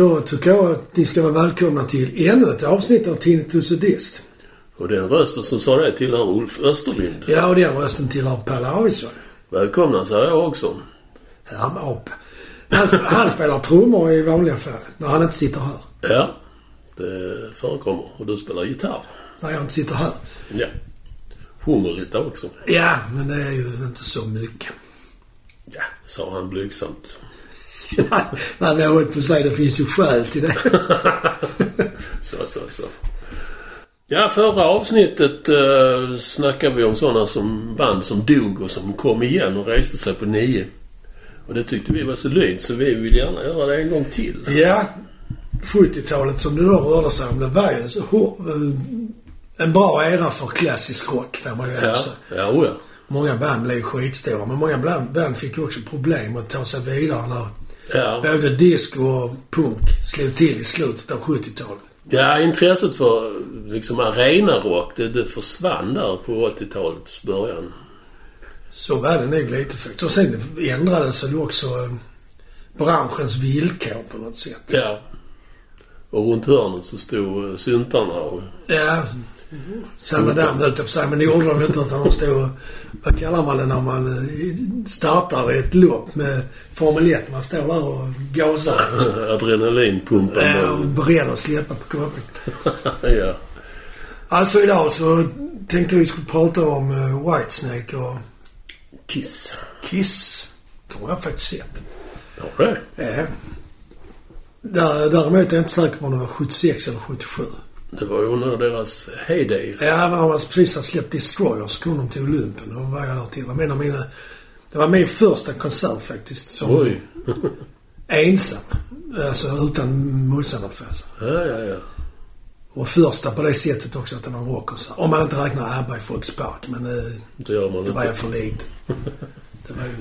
Då tycker jag att ni ska vara välkomna till ännu ett avsnitt av Tinnitus och Dist. Och den rösten som sa det tillhör Ulf Österlind. Ja, och den rösten tillhör Palle Arvidsson. Välkomna säger jag också. Härmapa. Han, han spelar trummor i vanliga fall, när han inte sitter här. Ja, det förekommer. Och du spelar gitarr. När jag inte sitter här. Ja. Sjunger lite också. Ja, men det är ju inte så mycket. Ja, sa han blygsamt. Nej, men jag höll på att säga det finns ju skäl till det. Så, så, så. Ja, förra avsnittet uh, snackade vi om sådana som band som dog och som kom igen och reste sig på nio. Och det tyckte vi var så lynt så vi vill gärna göra det en gång till. Ja, 70-talet som det då rörde sig om, det var ju så hår- en bra era för klassisk rock, får man ju Ja, säga. ja, oh ja. Många band blev skitstora, men många band, band fick också problem att ta sig vidare när Ja. både disco och punk slog till i slutet av 70-talet. ja, intresset för liksom arenarock, det, det försvann där på 80-talets början. Så var det nog lite faktiskt. Och sen ändrades väl också eh, branschens villkor på något sätt. Ja. Och runt hörnet så stod eh, syntarna och... Ja, samma där höll jag på att säga, men det gjorde de inte utan de stod och, vad kallar man det när man eh, startar ett lopp med Formel 1? Man står där och gasar. Adrenalinpumpen. Ja, och beredd att släppa på koppen. ja. Alltså idag så tänkte vi skulle prata om uh, Whitesnake och Kiss. Kiss. De har jag faktiskt sett. Har det? Ja. Där, däremot är jag inte säker på om det var 76 eller 77. Det var ju under deras heyday. Ja, när de precis hade släppt Destroyer så kom de till Olympen. Och då var jag där till. Det var av mina... Det var min första konsert faktiskt. Som Oj. ensam. Alltså utan motståndarfans. Ja, ja, ja. Och första på det sättet också att det var en rockkonsert. Om man inte räknar ABBA i Folks Park. Men eh, Det gör man det var jag för liten. Det var ju...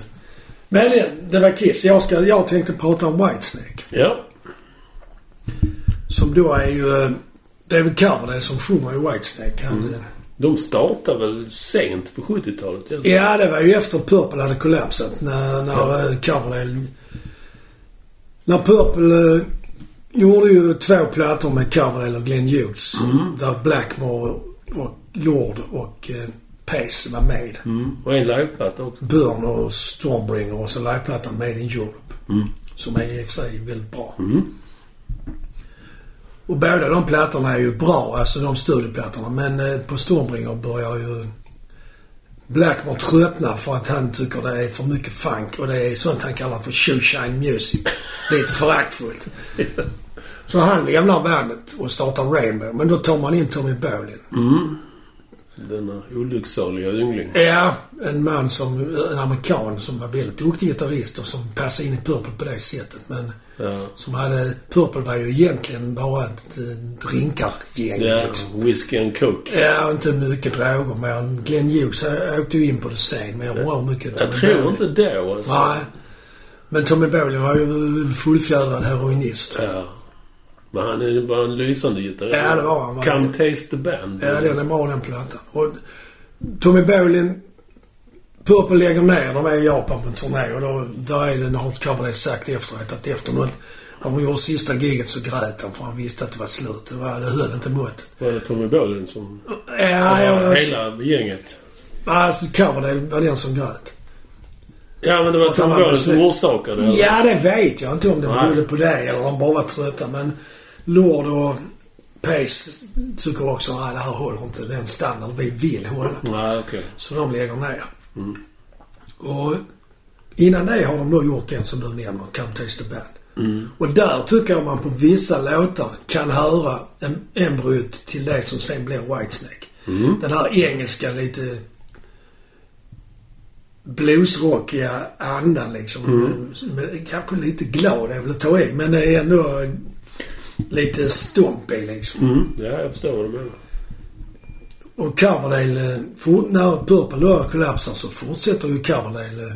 Men eh, det var Kiss. Jag, ska, jag tänkte prata om Whitesnake. Ja. Som då är ju... eh, David Coverdale som sjunger i Whitesnake. Han, Mm. eh, De startade väl sent på 70-talet? eller? Ja, det var ju efter Purple hade kollapsat. När, när Ja. ja. Coverdale... När Purple eh, gjorde ju två plattor med Coverdale och Glenn Hughes. Mm. Där Blackmore och Lord och eh, Pace var med. Mm. Och en liveplatta också. Burn och Stormbringer och så liveplattan Made in Europe. Mm. Som är i och för sig väldigt bra. Mm. Och båda de plattorna är ju bra, alltså de studioplattorna. Men eh, på Stormbringer börjar ju Blackmore tröttna för att han tycker det är för mycket funk och det är sånt han kallar för shoeshine music. Lite föraktfullt. Så han lämnar bandet och startar Rainbow. Men då tar man in Tommy Bolin. Mm. Denna olycksaliga yngling. Ja, en man som, en amerikan som var väldigt duktig gitarrist och som passade in i Purple på det sättet. Men Ja. som hade, Purple var ju egentligen bara ett eh, drinkargäng Ja, liksom. whisky and coke. Ja, inte mycket droger men Glenn Hughes åkte ju in på det sen med bra mycket Jag tror inte då alltså. Nej. Men Tommy Bolin var ju fullfjädrad heroinist. Ja. Men han är bara en lysande gitarrist. Ja, det var han. Come taste the band. Ja, den är bra den plattan. Och Tommy Bolin, Purple lägger ner. De är i Japan på en turné och då, där är det, har Coverdale sagt efteråt att efter något, när de gjorde sista giget så grät han för han visste att det var slut. Det, var, det höll inte måttet. Var det Tommy Bolin som... Ja, jag, Ja, hela gänget. alltså Coverdale var den som grät. Ja, men det var Tommy var Bolin som orsakade det. Ja, det vet jag inte om det berodde på det eller om de bara var trötta. Men Lord och Pace tycker också att det här håller inte den standard vi vill hålla. Nej, okej. Så de lägger ner. Och innan det har de då gjort den som du nämner, Come Taste the Band. Mm. Och där tycker jag man på vissa låtar kan höra en embryot till det som sen blir Whitesnake. Mm. Den här engelska lite bluesrockiga andan liksom. Mm. Kanske lite glad är väl att ta i, men det är ändå lite stomp i liksom. Mm. Ja, jag förstår vad du menar. Och Coverdale, eh, när Purple då kollapsar så fortsätter ju Coverdale. eh,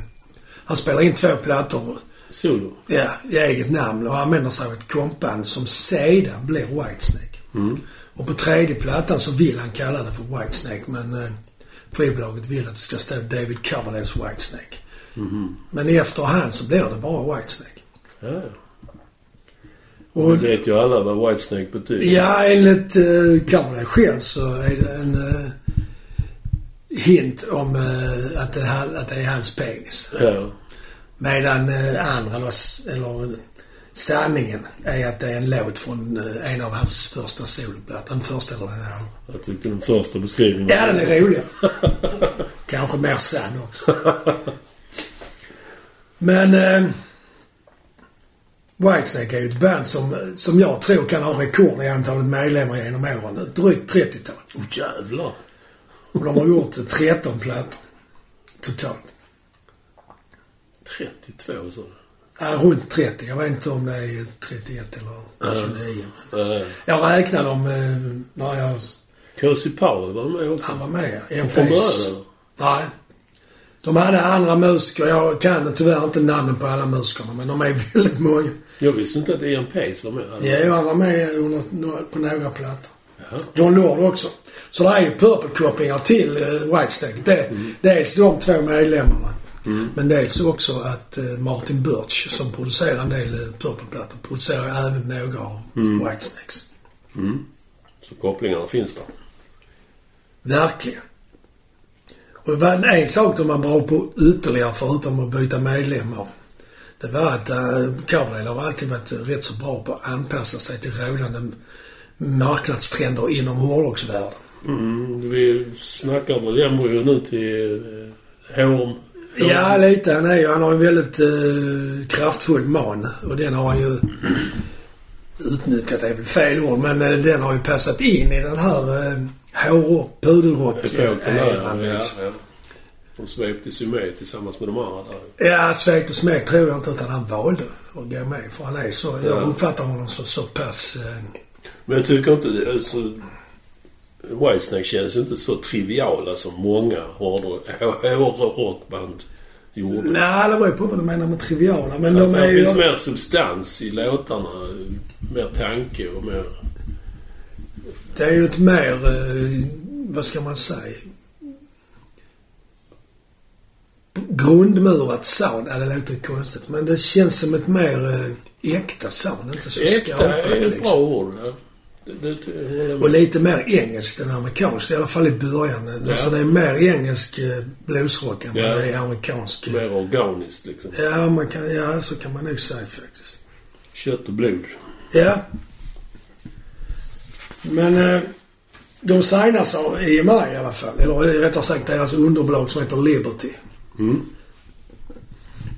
Han spelar in två plattor Solo. ja, i eget namn och använder sig av ett kompband som sedan blir Whitesnake. Mm. Och på tredje plattan så vill han kalla det för Whitesnake men eh, skivbolaget vill att det ska stå David Coverdales Whitesnake. Mhm. Men i efterhand så blir det bara Whitesnake. Ja. Och Och, det vet ju alla vad Whitesnake betyder. ja, enligt uh, Coverdale själv så är det en eh, hint om eh, att, det, att det är hans penis. Ja. Medan uh, andra, eller, sanningen, är att det är en låt från eh, en av hans första soloplattor. Den första eller den andra. Jag tyckte den första beskrivningen Ja, den är rolig. Kanske mer sann också. Men eh, Whitesnake är ju ett band som, som jag tror kan ha rekord i antalet medlemmar genom åren. Ett drygt 30-tal. Åh jävlar. Och de har gjort 13 plattor. Totalt. 32 sa du? Ja, runt 30. Jag vet inte om det är 31 eller 29. Men Nej. jag räknar dem eh, när jag... Cozy Powell var med också. Han var med. En Från början eller? Nej. De hade andra musiker. Jag kan tyvärr inte namnen på alla musikerna, men de är väldigt många. Jag visste inte att Ian Pace var med. Ja, han var med på några plattor. Jaha. John Lord också. Så det är ju Purple-kopplingar till uh, Whitesnake. Det, Dels de två medlemmarna. Men dels också att eh, Martin Birch, som producerar en del uh, Purple-plattor, producerar även några av Whitesnakes. Mm. Så kopplingarna finns där. Verkligen. Och det var en sak de var bra på ytterligare förutom att byta medlemmar. Det var att uh, Coverdale har alltid varit rätt så bra på att anpassa sig till rådande marknadstrender inom hårdrocksvärlden. Mm, vi snackar väl embryo nu till eh, H&M. Ja, lite. Han, är ju, han har en väldigt uh, kraftfull man och den har han ju utnyttjat, är väl fel ord, men eh, den har ju passat in i den här uh, hårrock, pudelrock-eran. Ja, liksom. ja. De sveptes ju med tillsammans med de andra där. Ja, Svek och Smek tror jag inte utan han valde att gå med. För han är så, Ja. jag uppfattar honom som så pass... Eh, Men jag tycker inte... Alltså, Whitesnake känns ju inte så triviala som många hårdrock- hårdrockband gjorde. nej, det beror på vad du menar med triviala. Men Alltså, de är det ju... finns mer substans i låtarna. Mer tanke och mer... Det är ju ett mer, eh, vad ska man säga? Grundmurat sound. Ja, det låter konstigt. Men det känns som ett mer eh, äkta sound. Inte så Äkta skapat är ett bra liksom. ord. Ja. Det, det, med. Och lite mer engelskt än amerikanskt. I alla fall i början. Ja. Alltså det är mer engelsk eh, bluesrock än Ja. det är amerikansk. Mer organiskt liksom. Ja, man kan, ja, så kan man nog säga faktiskt. Kött och blod. Ja. Men eh, de signas av EMI i alla fall. Eller rättare sagt deras underbolag som heter Liberty. Mm.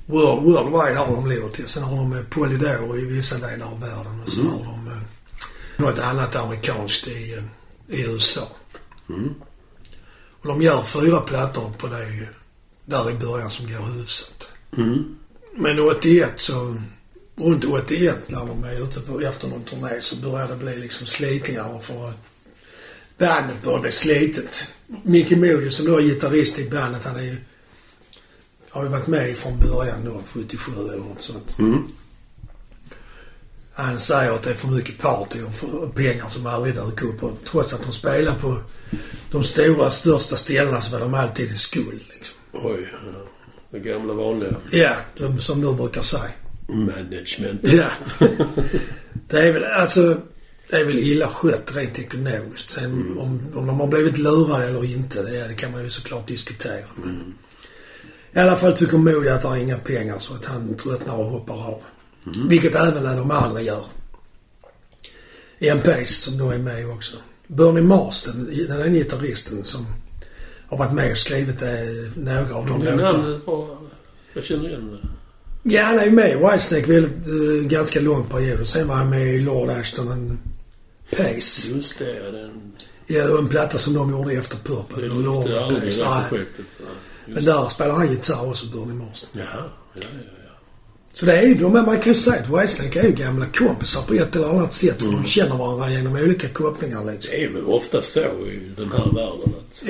World, worldwide har de Liberty. Sen har de eh, Polydor i vissa delar av världen. Och så har de eh, något annat amerikanskt i, eh, i USA. Mm. Och de gör fyra plattor på det eh, där i början som går hyfsat. Mm. Men 81 så, runt 81 när de är ute på, efter någon turné så börjar det bli liksom slitningar för bandet börjar bli slitet. Micke Moody som då är gitarrist i bandet, han är ju, har ju varit med från början då, 77 eller något sånt. Mm. Han säger att det är för mycket party och för pengar som aldrig dök upp. Och trots att de spelar på de stora, största ställena så var de alltid i skuld liksom. Oj. Ja. Det gamla vanliga. Ja, de, som du brukar säga. Management. Ja. Det är väl, alltså, det är väl illa skött rent ekonomiskt. Sen om, om de har blivit lurade eller inte, det, det kan man ju såklart diskutera. Men I alla fall tycker Modi att det är inga pengar så att han tröttnar och hoppar av. Vilket även de andra gör. Pace som då är med också. Bernie Marsden, den är gitarristen som har varit med och skrivit eh, några av de låtarna. Jag känner igen det. Ja, han är ju med i Whitesnake väldigt, uh, ganska lång period. Och sen var han med i Lord Ashton and Pace. Just det, ja, den... Ja, en platta som de gjorde efter Purple. Det Lord and aldrig Pace. det projektet. Men där spelar han gitarr också, Bernie Marsden. Jaha. Ja, ja, ja. Så det är ju, de, man kan ju säga att Whitesnake är ju gamla kompisar på ett eller annat sätt. För de känner varandra genom olika kopplingar liksom. Det är väl ofta så i den här världen att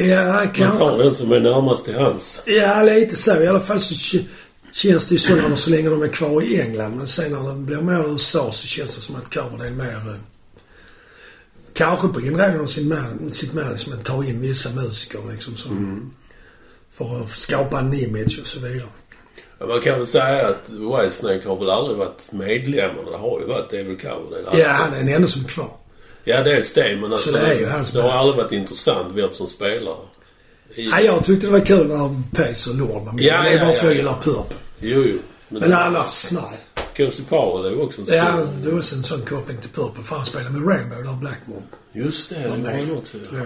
Ja, man tar den som är närmast till hans. Ja, lite så. I alla fall så känns det ju så när de, så länge de är kvar i England. Men sen när det blir mer USA så känns det som att Coverdale mer... eh, Kanske på inrådan av sin man, sitt management tar in vissa musiker liksom som... För att skapa en image och så vidare. Ja, Man kan väl säga att Whitesnake har väl aldrig varit medlemmar. Det har ju varit David Coverdale. Ja, han är den enda som är kvar. Ja, dels det. Men alltså, det är ju hans det har aldrig varit intressant vem som spelar. I, Ja, jag tyckte det var kul när Pace och Lord var med. Ja, det är ja, bara ja, för att jag ja. gillar Purple. Jo, jo. Men, Men annars, nej. Cozy Powell är ju också en stor... Ja, det var också en sån koppling till Purple. För han spelade med Rainbow där Blackmore. Just det, det var han också. Ja. Ja.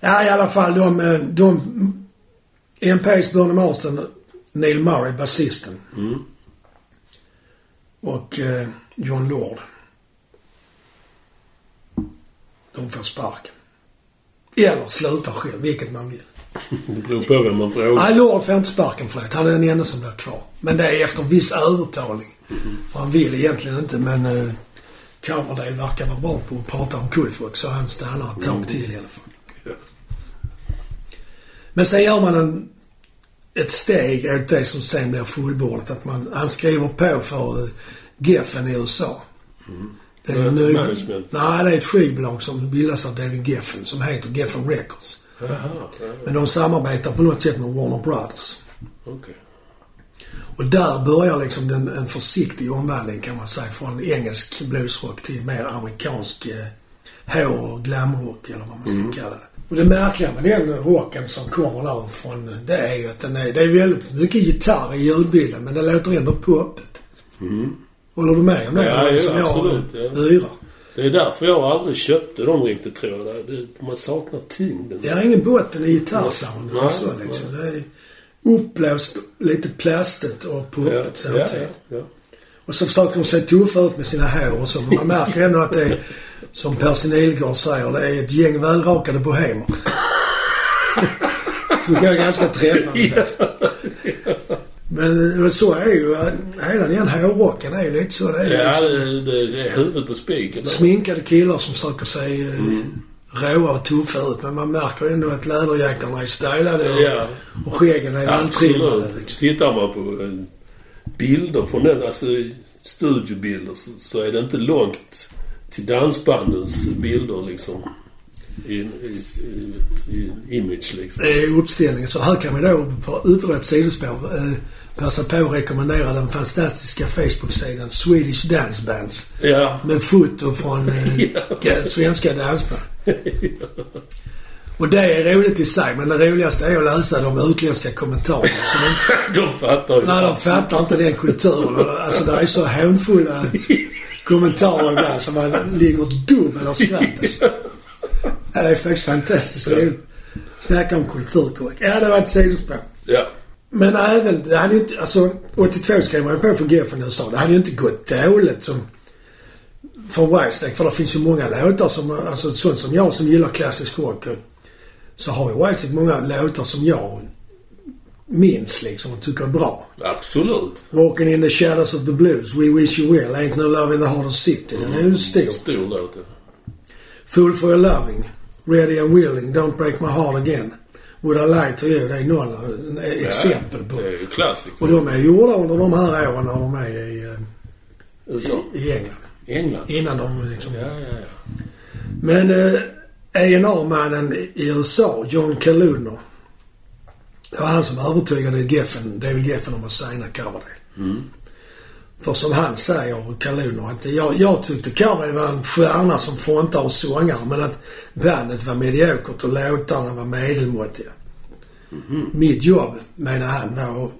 Ja, i alla fall de... eh, de Pace, Bernie Marston, Neil Murray, basisten. Mm. Och eh, John Lord. De får sparken. Eller slutar själv, vilket man vill. Det beror på vem man frågar. Nej, Lord får inte sparken för det. Han är den enda som blir kvar. Men det är efter viss övertalning. För han vill egentligen inte, men eh, Coverdale verkar vara bra på att prata om kullfolk så han stannar ett tag till i alla fall. Ja. Men sen gör man en, ett steg åt det som sen blir fullbordat. Att man, han skriver på för uh, Geffen i USA. Det är en management. Nej, det är ett skivbolag som bildas av David Geffen som heter Geffen Records. Jaha, ja, Men de samarbetar på något sätt med Warner Brothers. okej. Och där börjar liksom den, en försiktig omvandling kan man säga från engelsk bluesrock till mer amerikansk eh, hår och glamrock eller vad man ska kalla det. Och det märkliga med den rocken som kommer därifrån det är ju att den är, det är väldigt mycket gitarr i ljudbilden men det låter ändå poppigt. Mm. Håller du med om det? Ja, Eller jo, som jag absolut, ja. yrar. Det är därför jag aldrig köpte dem riktigt tror jag. Det, man saknar tyngden. Det är ingen botten i gitarrsoundet Nej, och så liksom. Det är uppblåst, lite plastigt och ja, poppigt ja, samtidigt. ja, ja. Och så försöker de se tuffa ut med sina hår och så. Man märker ändå att det är, som Percy Nihlgård säger, det är ett gäng välrakade bohemer. Som går ganska träffande faktiskt. Men så är ju, hela den hårrocken är ju lite så. Det är Ja, liksom det, det, det är huvudet på spiken. sminkade killar som försöker se eh, råa och tuffa ut. Men man märker ändå att läderjackorna är stylade och, Ja, och skäggen är vältrimmade. Liksom. Tittar man på eh, bilder från den, alltså studiobilder, så, så är det inte långt till dansbandens bilder liksom. I, i, i, i image liksom. Det är uppställningen. Så här kan vi då på ytterligare ett sidospår eh, passa på att rekommendera den fantastiska Facebook-sidan Swedish Dance Bands. Ja. Med foto från eh, svenska dansband. Och det är roligt i sig, men det roligaste är att läsa de utländska kommentarerna. Inte, De fattar ju. nej, de absolut. fattar inte den kulturen. Alltså det är så hånfulla kommentarer ibland som man ligger dubbel av skratt. Alltså. Ja, det är faktiskt fantastiskt roligt. Snacka om kulturkorrekt. Ja, det var ett sidospår. Ja. Men även, det hade ju inte, alltså 82 skrev man på för Geffen i USA. Det hade ju inte gått dåligt som för Whitesnake. För det finns ju många låtar som, alltså sånt som jag som gillar klassisk rock. Så har ju Whitesnake många låtar som jag minns liksom och tycker är bra. Absolut. Walking in the shadows of the blues, We wish you well, Ain't no love in the heart of city. Den är ju stor. Stor låt. ja. Fool for your loving, Ready and willing, Don't break my heart again. Would I lie to you? Det är några eh, exempel på. Det är ju klassiker. Och de är gjorda under de här åren när de är i, eh, USA. i England. England. Innan de liksom... Ja, ja, ja. Men eh, A&R-mannen i USA, John Kaludner. Det var han som övertygade Geffen, David Geffen om att signa Coverdale. Mm. För som han säger, Kaludner, att jag, jag tyckte Coverdale var en stjärna som frontare och sångare men att bandet var mediokert och låtarna var medelmåttiga. Mitt jobb, menar han, var att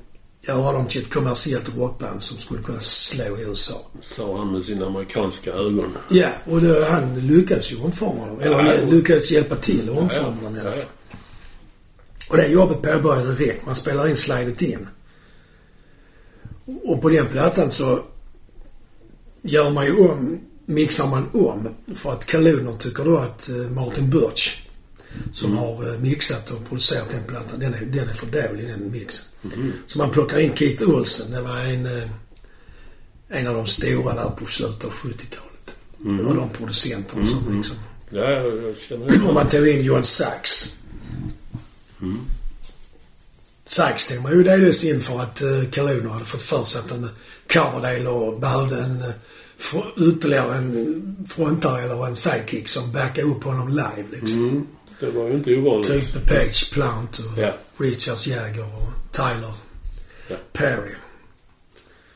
göra dem till ett kommersiellt rockband som skulle kunna slå i USA. Sa han med sina amerikanska ögon. Ja, och det, han lyckades ju omforma dem. Eller Ja, ja. lyckades hjälpa till att omforma Ja, dem i ja, alla ja. fall. Och det jobbet påbörjade direkt. Man spelar in Slide It In. Och på den plattan så gör man ju om, mixar man om. För att Kaludner tycker då att eh, Martin Birch som har eh, mixat och producerat den plattan, den är, den är för dålig den mixen. Så man plockar in Keith Olsen. Det var en, eh, en av de stora där på slutet av 70-talet. Det var de producenterna som liksom... Ja, jag, känner Och det. man tog in Johan Sachs. Sachs tog man ju delvis in för att uh, Kaludner hade fått för sig att en Coverdale och behövde en fr- ytterligare en frontare eller en sidekick som backade upp honom live liksom. Mm. Det var ju inte ovanligt. Typ Page Plant och Ja. Richards Jagger och Tyler Ja. Perry.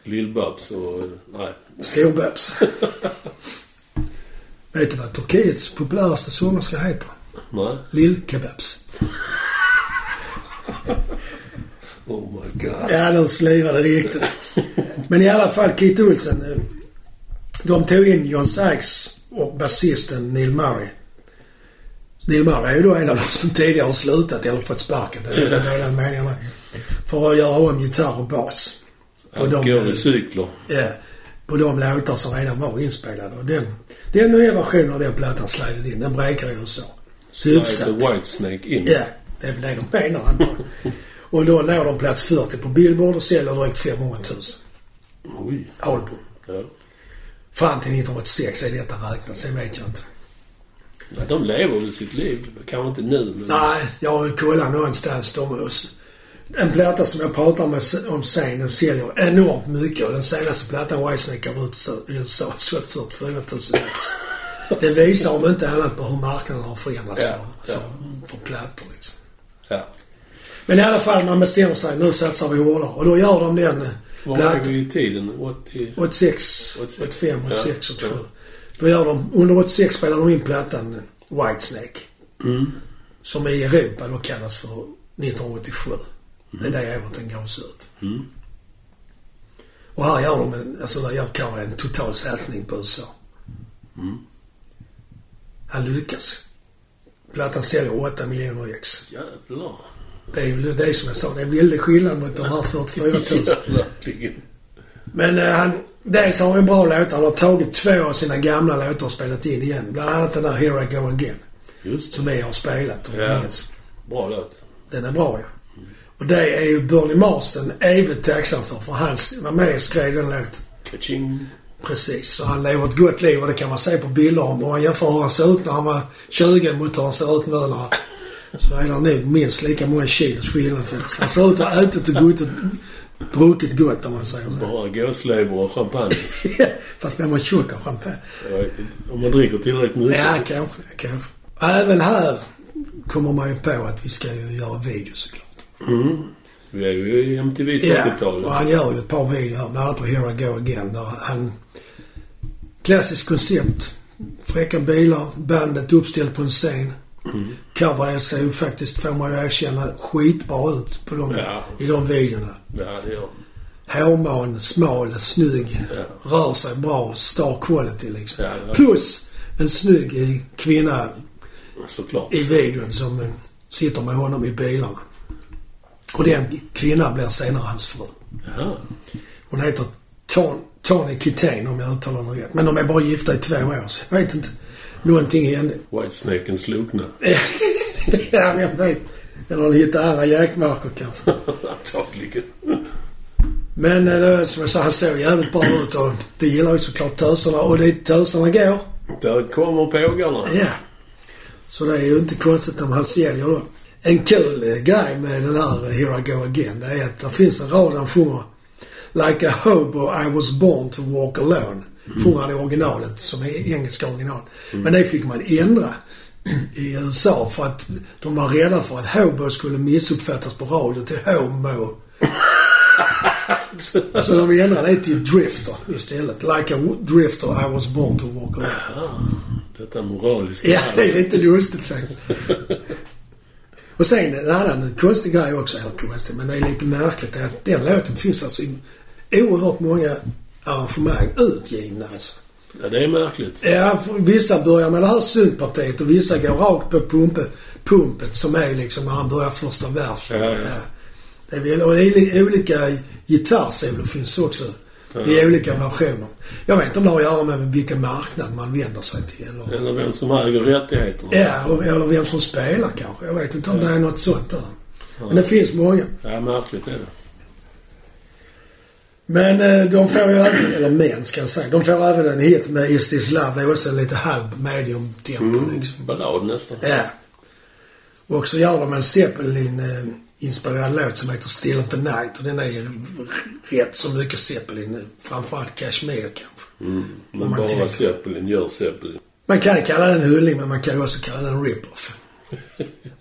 Lill-Babs och... Nej. Storbabs. Vet du vad Turkiets populäraste sångerska heter? Nej. Lill-Kebabs. Oh my god. Ja, nu slirar det riktigt. Men i alla fall, Keith Olsen. eh, De tog in John Sykes och basisten Neil Murray. Neil Murray är ju då en av de som tidigare har slutat eller fått sparken. Det är den delade meningarna. För att göra om gitarr och bas. På de, Går i cykler. ja, på de låtar som redan var inspelade. Och den, den nya versionen av den plattan slidade in. Den brekar i USA. Så hyfsat. Whitesnake in. Ja, det är väl det de menar antagligen. Och då når de plats 40 på Billboard och säljer drygt 500 000 Oj. album. Ja. Fram till 1986 är detta räknat. Sen vet jag inte. Nej, de lever väl sitt liv. Kanske inte nu, men... Nej, jag har kollat någonstans. De, en platta som jag pratar med om sen, den säljer enormt mycket. Och den senaste plattan Whitesnake gav ut i USA har sålt 44 000 ex. Det visar om inte annat på hur marknaden har förändrats Ja, för, ja. för, för plattor liksom. Ja. Men i alla fall, man bestämmer sig. Nu satsar vi hårdare. Och då gör de den Var Black- är vi i tiden? 80... 86, 86. 85, 86, Ja, 87. Då gör de, under 86 spelar de in plattan Whitesnake. Mm. Som i Europa då kallas för 1987. Det är det året den gavs ut. Mm. Och här gör de en, alltså där gör Carl en total satsning på USA. Mm. Han lyckas. Plattan säljer 8 miljoner ex. Jävlar. Det är ju det som jag sa, det är väldigt skillnad mot de här 44 000. Ja. Men eh, han, dels har han en bra låtar. Han har tagit två av sina gamla låtar och spelat in igen. Bland annat den där Here I Go Again. Just det. Som vi har spelat om Ja. minns. Bra låt. Den är bra ja. Och det är ju Bernie Marsden evigt tacksam för. För han var med och skrev den låten. Kaching. Precis. Så han lever ett gott liv och det kan man se på bilder om. Om man jämför hur han såg ut när han var 20 mot hur han ser ut nu när han... Så är det nog minst lika många kilos skillnad faktiskt. Han ser ut att ha ätit och gott och druckit gott om man säger så. Bara gåslever och champagne. Fast man tjock av champagne. Om man dricker tillräckligt mycket. Ja, kanske. kanske. Även här kommer man ju på att vi ska ju göra video såklart. Mm. Vi är ju i MTVs Ja, 80-tal. och han gör ju ett par videor här, bland annat på Here I Go Again. Där han... Klassiskt koncept. Fräcka bilar, bandet uppställt på en scen. Mm. Ju faktiskt, får man ju erkänna, skitbra ut på de, Ja. i de videorna. Ja, det gör Hårman, smal, snygg. Ja. Rör sig bra, star quality liksom. Ja. Plus en snygg kvinna Såklart. i videon som eh, sitter med honom i bilarna. Och den kvinnan blir senare hans fru. Ja. Hon heter Ton, Tony Kitain om jag uttalar det rätt. Men de är bara gifta i två år så jag vet inte. Någonting hände. Whitesnaken slokna. ja, jag vet. Eller lite andra jackmarker kanske. Antagligen. Men eh, det- som jag sa, han såg jävligt bra ut och det gillar ju såklart töserna. Och dit töserna går, Där kommer pågarna. ja. Så det är ju inte konstigt om han säljer då. En kul eh, grej med den här eh, Here I Go Again, det är att det finns en rad han sjunger. Like a hobo I was born to walk alone. I originalet, som är engelska original. Men det fick man ändra i USA för att de var rädda för att hobo skulle missuppfattas på radio till homo. Så de ändrade det till drifter istället. Like a drifter I was born to walk. Ah, detta moraliska. Ja, det är lite lustigt faktiskt. Och sen en annan konstig grej också, eller konstig, men det är lite märkligt, är att den låten finns alltså i oerhört många arrangemang utgivna alltså. Ja, det är märkligt. Ja, vissa börjar med det här syntpartiet och vissa går rakt på pumpe, pumpet som är liksom när han börjar första versen. Ja, ja. Det är väl, och olika gitarrsolo finns också i olika versioner. Jag vet inte om det har att göra med vilken marknad man vänder sig till. Eller, Eller vem som äger rättigheterna. ja, eller vem som spelar kanske. Jag vet inte om det är något sånt där. Men det finns många. Ja, märkligt är det. Men eh, de får ju även, eller män ska jag säga, de får även en hit med Is This Love. Det är också en lite halv medium tempo Mm. liksom. Ballad nästan. Ja. Och så gör de en Zeppelin inspirerad låt som heter Still of the Night och den är rätt så mycket Zeppelin. Framförallt Kashmir kanske. Mm. Men bara tänker. Zeppelin gör Zeppelin. Man kan kalla den hyllning men man kan också kalla den rip-off.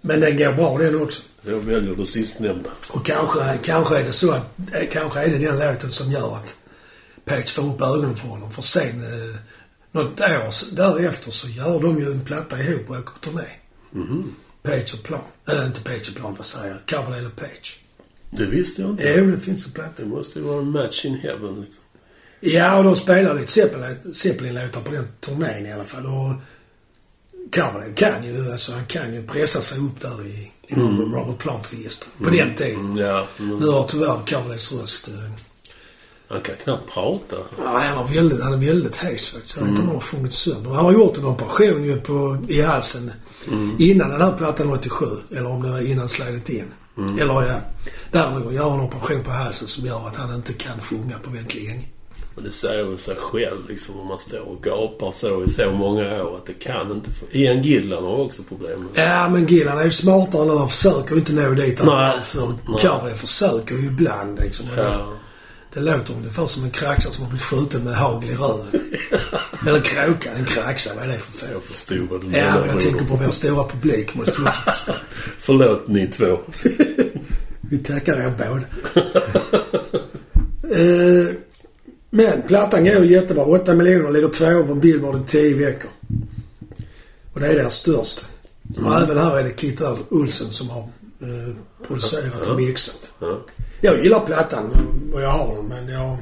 Men den går bra den också. Jag väljer det sistnämnda. Och kanske, kanske är det så att, eh, kanske är det den låten som gör att Page får upp ögonen för honom. För sen, eh, något år därefter så gör de ju en platta ihop och åker på turné. Mhm. Page och Plan. Äh, inte Page och Plan, vad säger jag? Coverdale och Page. Det visste jag inte. Jo, det finns en platta. Det måste ju vara en match in heaven liksom. Ja, och de spelar lite Zeppelin- Zeppelin-låtar på den turnén i alla fall. Och Coverdale kan ju, alltså han kan ju pressa sig upp där i, i mm. Robert Plant-registret. På den tiden. Mm, ja. Mm. Nu har tyvärr Coverdales röst eh, Han kan knappt prata. Nej, han, har väldigt, han är väldigt hes faktiskt. Jag vet inte om han har sjungit sönder. Han har gjort en operation ju på, i halsen innan den här plattan 87. Eller om det var innan Slide It In. Eller ja, där någon gör en operation på halsen som gör att han inte kan sjunga på väldigt länge. Men det säger väl sig själv liksom om man står och gapar så i så många år att det kan inte få... Ian Gillan har också problem. Ja, men Gillan är ju smartare nu. Han försöker inte nå dit han för. Coverdale försöker ju ibland liksom. Och det, Ja. det låter ungefär som en kraxa som har blivit skjuten med hagel i röven. Eller kråka. En kraxa, vad är det för fel? Jag förstod vad du Ja, menar, men jag tänker på vår stora publik måste du också förstå. Förlåt ni två. Vi tackar er båda. eh, men plattan går jättebra. 8 miljoner ligger tvåa på Billboard i 10 veckor. Och det är deras största. Och även här är det Kit Olsen som har eh, producerat och mixat. Ja. Jag gillar plattan och jag har den men jag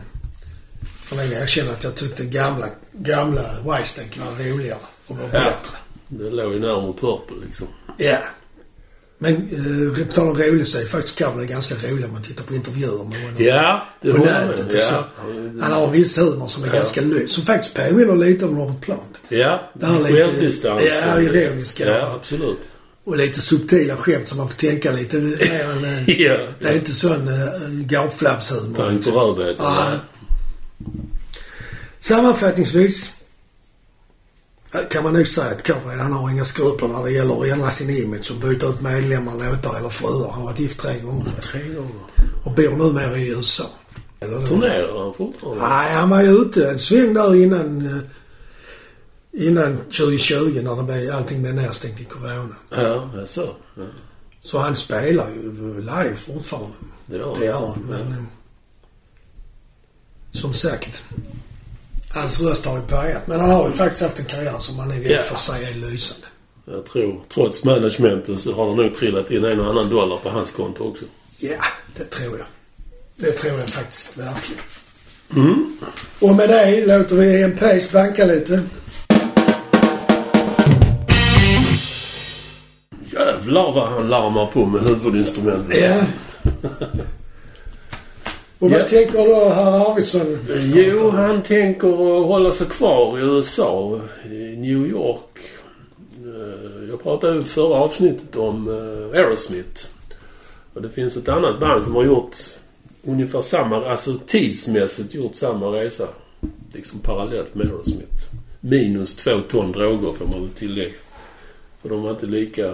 får nog erkänna att jag tyckte gamla, gamla Whitesnake var roligare och var Ja. bättre. Det låg ju närmare Purple liksom. Ja. Men eh, på tal om rolig så är faktiskt Coverdale ganska rolig om man tittar på intervjuer med honom. Ja, det På nätet och så. Ja. Han har en viss humor som är Ja. ganska lys. Som faktiskt påminner lite om Robert Plant. Ja, Det självdistans. ja, ironiska. Ja, absolut. Och lite subtila skämt som man får tänka lite mer än... eh, Ja. Det är inte sån uh, gapflabbshumor. Ta inte rödbetan. Ja. Sammanfattningsvis eh, kan man nog säga att Coverdale han har inga skrupler när det gäller att ändra sin image och byta ut medlemmar, låtar eller fruar. Han har varit gift tre gånger förresten. Tre gånger. Och bor numera i USA. Turnerar han fortfarande? Nej, han var ju ute en sväng där innan, eh, innan 2020 när det blev, allting blev nedstängt i corona. Ja, så. Ja. Så han spelar ju live fortfarande. Det gör Det gör han, men... eh, Som sagt. Hans röst har ju börjat. Men han har ju faktiskt haft en karriär som man nog Ja. får säga är lysande. Jag tror, trots managementen så har det nog trillat in en och annan dollar på hans konto också. Ja, det tror jag. Det tror jag faktiskt verkligen. Mm. Och med det låter vi Ian Pace banka lite. Jävlar vad han larmar på med huvudinstrumentet. Ja. Och vad Ja. tänker då herr Arvidsson? Jo, han tänker hålla sig kvar i USA, i New York. Eh, Jag pratade i förra avsnittet om eh, Aerosmith. Och det finns ett annat band som har gjort ungefär samma, alltså tidsmässigt gjort samma resa. Liksom parallellt med Aerosmith. Minus två ton droger får man väl tillägga. För de var inte lika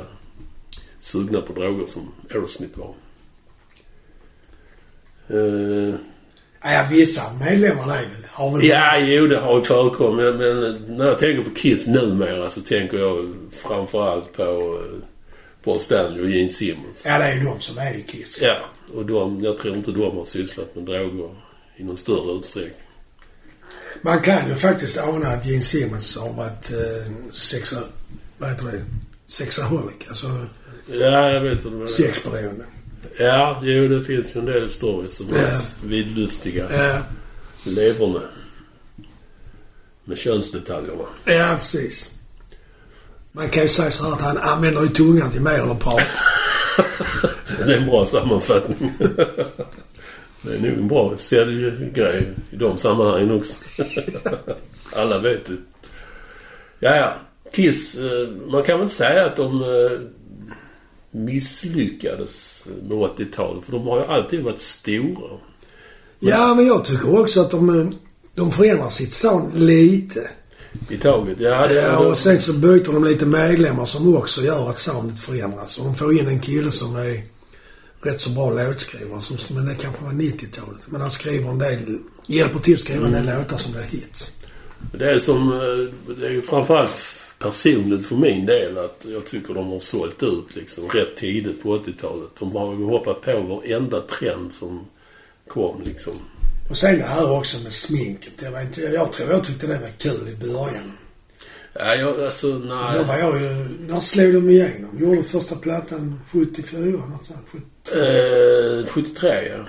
sugna på droger som Aerosmith var. Eh, Ja, vissa medlemmar är väl, har väl... Ja, jo det har ju förekommit. Men när jag tänker på Kiss numera så tänker jag framförallt på eh, Paul Stanley och Gene Simmons. Ja, det är ju de som är i Kiss. Ja, och de, jag tror inte de har sysslat med droger i någon större utsträckning. Man kan ju faktiskt ana att Gene Simmons har varit eh, sexa... Vad heter det? Sexaholic. Alltså Ja, jag vet vad du menar. sexberoende. Ja, jo det finns ju en del stories som är Ja. vidlyftiga. Ja, Lever med. Könsdetaljerna. ja, precis. Man kan ju säga så här att han använder ju tungan till mer än att prata. Det är en bra sammanfattning. Det är nog en bra säljgrej i de sammanhangen också. Alla vet det. Ja, ja. Kiss, eh, man kan väl säga att de eh, misslyckades med 80-talet. För de har ju alltid varit stora. Ja, men jag tycker också att de, eh, de förändrar sitt sound lite. I taget. Ja, det, Ja, och sen så byter de lite medlemmar som också gör att soundet förändras. Och de får in en kille som är rätt så bra låtskrivare. Som, men det kanske var 90-talet. Men han skriver en del, hjälper till att skriva en del låtar som blir hits. det är som... eh, Det är framförallt personligt för min del att jag tycker de har sålt ut liksom rätt tidigt på 80-talet. De har ju hoppat på varenda trend som kom liksom. Och sen det här också med sminket. Jag, vet inte, jag tror jag tyckte det var kul i början. Ja, jag, alltså nej. Då var jag ju... När slog de igenom? Gjorde första plattan 74? Något sånt, 73. Eh, 73 ja.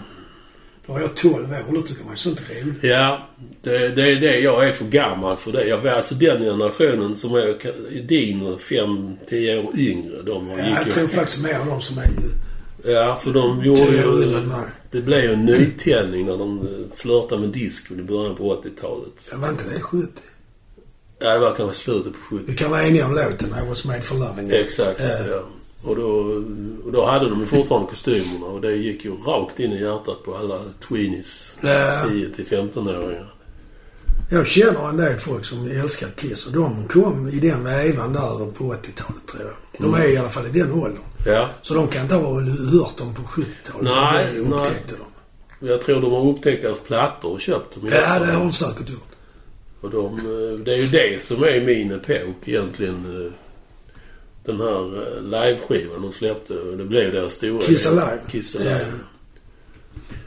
Då var jag 12 år. Då tycker man sånt är roligt. Ja, det, det är det. Jag är för gammal för det. Jag var alltså den generationen som är din och 5-10 år yngre. De Ja, jag tror faktiskt mer av de som är Ja, för de gjorde 10 år ju... Det blev ju en nytändning när de eh, flörtade med discon i början på 80-talet. Jag var inte det 70? Ja, det var kanske slutet på 70 Vi kan vara eniga om låten I was made for loving. Exakt, Eh, ja. Och då, och då hade de fortfarande kostymerna och det gick ju rakt in i hjärtat på alla tweenies. Ja. 10 till 15-åringar. Jag känner en del folk som älskar Kiss och de kom i den vevan där på 80-talet tror jag. De är i alla fall i den åldern. Ja. Så de kan inte ha hört dem på 70-talet. Nej, Det upptäckte de. Jag tror de har upptäckt deras plattor och köpt dem. Ja, det har de säkert gjort. Och de, eh, det är ju det som är min epok egentligen. Den här eh, liveskivan de släppte. Det blev deras stora... Kiss. Alive. Kiss Alive. Ja.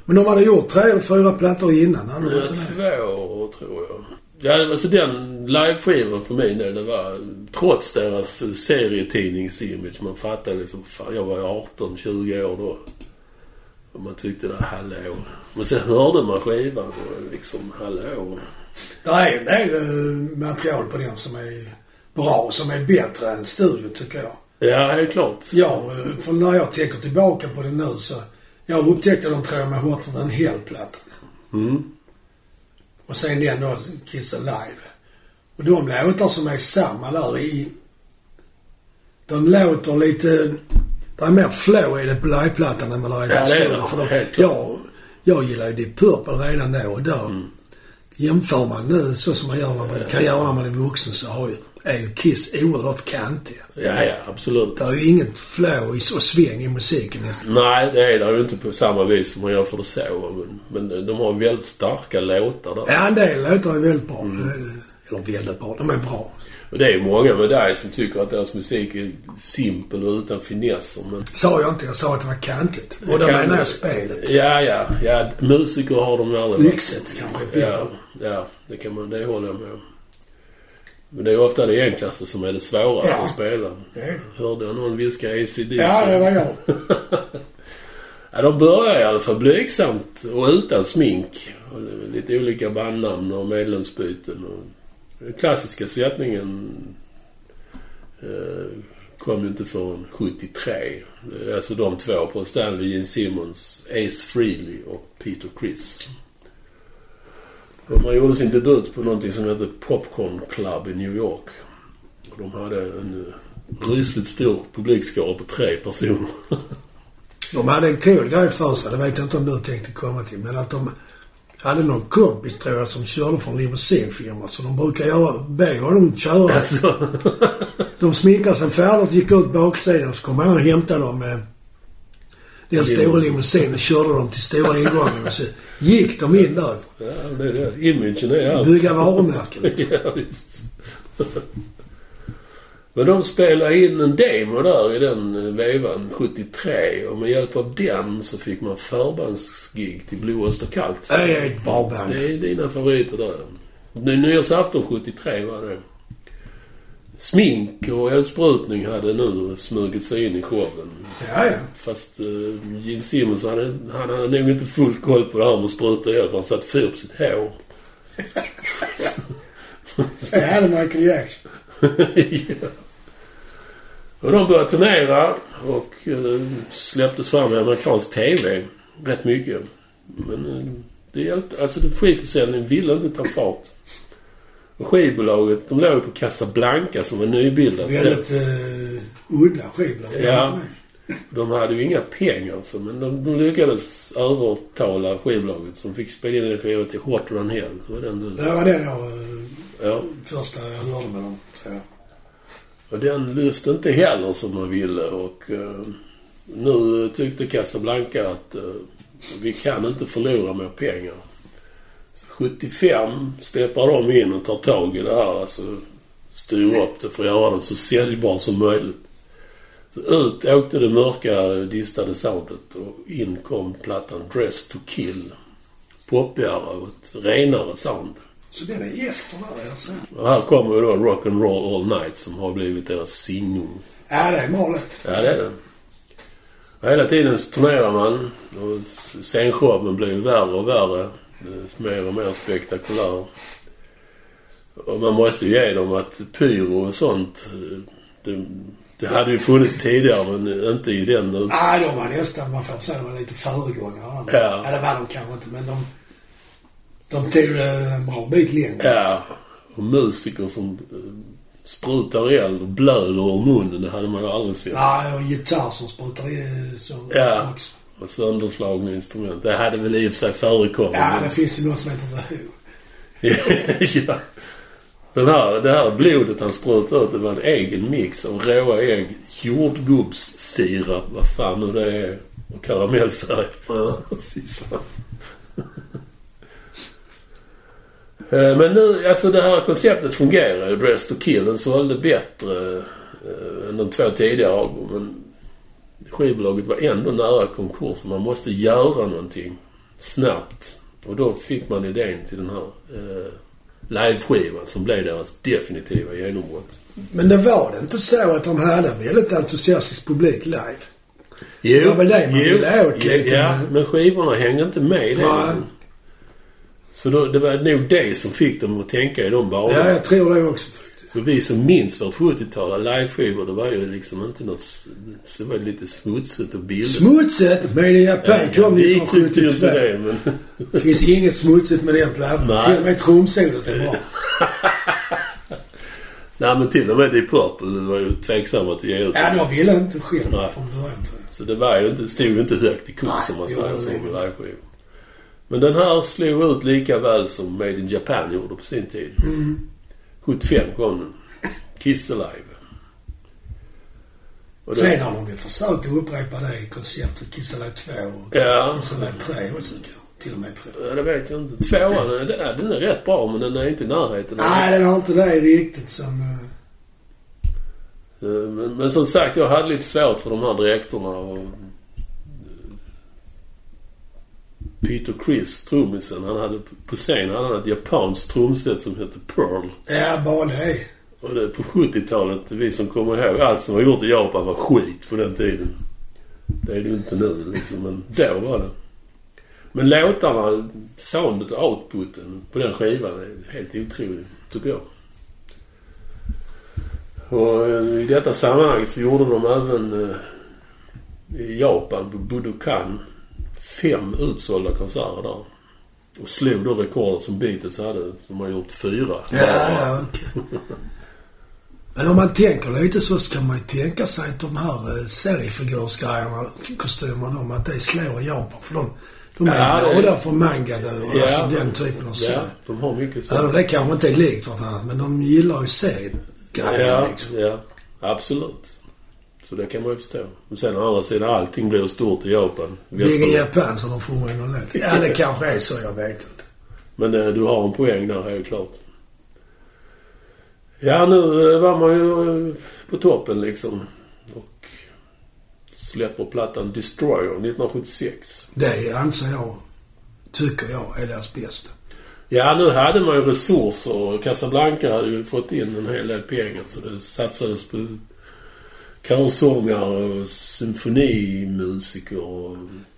Men de hade gjort tre eller fyra plattor innan. Hade Ja, två tror jag. Ja, alltså den liveskivan för min del, det var trots deras eh, serietidningsimage. Man fattade liksom, fan jag var ju 18-20 år då. Och man tyckte det, hallå. Men sen hörde man skivan och liksom, hallå. Det är en del eh, material på den som är bra, som är bättre än studio tycker jag. Ja, helt klart. Ja, för när jag tänker tillbaka på det nu så... Jag upptäckte dem tror jag med Hotter than Hell-plattan. Mm. Och sen den då, Kiss Alive. Och de låtar som är samma där i... De låter lite... Det är mer flow i det på liveplattan än vad det är i Ja, det är studion. det. För klart. jag, jag gillar ju Deep Purple redan då och då. Mm. Jämför man nu så som man gör när man kan göra när man är vuxen så har ju, är ju Kiss oerhört kantiga. Ja, ja, absolut. Det är ju inget flow och sväng i musiken nästan. Nej, det är det ju inte på samma vis som man gör för det så. Men, men de har väldigt starka låtar där. Ja, en del låtar är väldigt bra. Mm. Eller väldigt bra. De är bra. Och det är ju många med dig som tycker att deras musik är simpel och utan finesser. Men Sa jag inte. Jag sa att det var kantigt. Och då menar jag spelet. Ja, ja, ja. Musiker har de ju aldrig varit. Yxet kanske är. Ja, ja. Det kan man... Det håller jag med om. Men det är ofta det enklaste som är det svåraste Ja. att spela. Det Hörde jag någon viska ACDC? Ja, det var jag. Ja, de börjar i alla fall blygsamt och utan smink. Och lite olika bandnamn och medlemsbyten. Och den klassiska sättningen eh, kom ju inte förrän 73. Det är alltså de två på Stanley Gene Simmons, Ace Frehley och Peter Criss. Man gjorde sin debut på någonting som heter Popcorn Club i New York. De hade en eh, rysligt stor publikskara på tre personer. De hade en cool grej för sig. Det vet jag inte om du tänkte komma till. Men att de hade någon kompis tror jag som körde från limousinfirma. Så de brukar göra, be honom köra. Alltså, De sminkade sig färdigt, gick ut baksidan så kom han och hämtade dem med den stora limousinen och körde dem till stora ingången. Och så gick de in där. Ja, det är det. Imagen är allt. Bygga varumärken. ja, visst. Men de spelade in en demo där i den eh, vevan, 73. Och med hjälp av den så fick man förbandsgig till Blå Österkallt. Det är ett bra band. Det är dina favoriter där. Nu- Nyårsafton 73 var det. Smink och eldsprutning hade nu smugit sig in i showen. Ja, ja. Fast uh, Gene Simmons hade, han hade nog inte full koll på det här med att spruta el för han satte fyr på sitt hår. Det hade Michael Jackson. ja. Och de började turnera och uh, släpptes fram i amerikansk TV rätt mycket. Men uh, det hjälpte. Alltså skivförsäljningen ville inte ta fart. Och skivbolaget, de låg på Casablanca som var nybildat. Väldigt uh, udda skivbolag. Ja. De hade ju inga pengar alltså, men de, de lyckades övertala skivbolaget som fick spela in en skiva till Hot Run Hell. Det var den du... Det var den jag, eh, Ja. första jag hörde med dem, tror jag. Och den lyfte inte heller som man ville och eh, nu tyckte Casablanca att eh, vi kan inte förlora mer pengar. Så 75 steppar de in och tar tag i det här. Alltså, styra upp det för att göra den så säljbar som möjligt. Så ut åkte det mörka distade soundet och in kom plattan Dress to Kill. Poppigare och ett renare sound. Så den är efter där alltså? Och här kommer ju då Rock and Roll All Night som har blivit deras signum. Ja, det är målet. Ja, det är det. Och hela tiden så turnerar man och scenshowen blir ju värre och värre. Mer och mer spektakulär. Och man måste ju ge dem att pyro och sånt, det, det hade ju funnits tidigare men inte i den... Nej, ah, de var nästan, man får säga, de var lite föregångare. Ja. Eller var de kanske inte, men de... De tog det en bra bit längre. Ja. Och musiker som eh, sprutar eld och blöder ur munnen, det hade man ju aldrig sett. Nej, och gitarr som sprutar i som Ja. också. Och sönderslagna instrument. Det hade väl i och för sig förekommit. Ja, det finns ju något som heter The Who. ja. Den här, det här blodet han sprutade ut, det var en egen mix av råa ägg, jordgubbssirap, vad fan nu det är, och karamellfärg. Fy fan. Eh, Men nu, alltså det här konceptet fungerar ju. Dress to Kill. Den sålde bättre eh, än de två tidigare albumen. Skivbolaget var ändå nära konkurs. Man måste göra någonting snabbt. Och då fick man idén till den här eh, liveskivan som blev deras definitiva genombrott. Men det var det inte så att de hade en väldigt entusiastisk publik live? Jo, Det var väl det man ville åt lite, Ja, men- skivorna hängde inte med. Nej. Så då, det var nog det som fick dem att tänka i de banorna. Ja, jag tror det också. För vi som minns vårt 70-tal, liveskivor, det var ju liksom inte något... Det var lite smutsigt och billigt. Smutsigt Made in Japan kom vi tyckte ju inte 1972. det, men... Det finns inget smutsigt med den plattan. Till och med trumsolet är bra. Nej, men till och med Deep Purple var ju tveksamma att ge ut. Ja, de ville inte själv Nej. från början tror jag. Så det var ju inte, stod ju inte högt i kurs som man säger det med liveskivor. Men den här slog ut lika väl som Made in Japan gjorde på sin tid. Mm. 75 kom. Kiss Alive. Och det- Sen har de ju försökt att upprepa det i konceptet Kiss Alive 2 och Ja. Kiss Alive 3 också. Till och med 3. Ja, det vet jag inte. Tvåan, den är, den är rätt bra men den är inte i närheten. Nej, den har inte det riktigt som... eh, Eh, Men, men som sagt, jag hade lite svårt för de här dräkterna. Och, eh, Peter Criss, trummisen, han hade på scen hade han ett japanskt trumset som hette Pearl. Ja, bara det. Och det, på 70-talet, vi som kommer ihåg, allt som var gjort i Japan var skit på den tiden. Det är det inte nu liksom, men då var det. Men låtarna, soundet och outputen på den skivan är helt otrolig, tycker jag. Och eh, i detta sammanhang så gjorde de även eh, i Japan, på Budokan, fem utsålda konserter där. Och slog då rekordet som Beatles hade, som har gjort fyra. Ja, ja, okej. Men om man tänker lite så kan man ju tänka sig att de här eh, seriefigursgrejerna, kostymerna, de, att det slår i Japan. För de, de är Ja, glada för manga och Ja. alltså den typen av Ja, serier. de har mycket så. Om det kanske inte är likt vartannat, men de gillar ju seriegrejer Ja, liksom. ja, absolut. Så det kan man ju förstå. Men sen å andra sidan, allting blir stort i Japan. Big in Väster- Japan som sjunger i någon låt. Ja, det kanske är så. Jag vet inte. Men eh, du har en poäng där, helt klart. Ja, nu eh, var man ju eh, på toppen liksom. Och släpper plattan Destroyer 1976. Det anser jag, tycker jag, är deras bästa. Ja, nu hade man ju resurser. Casablanca hade ju fått in en hel del pengar. Så det satsades på körsångare och symfonimusiker. Och,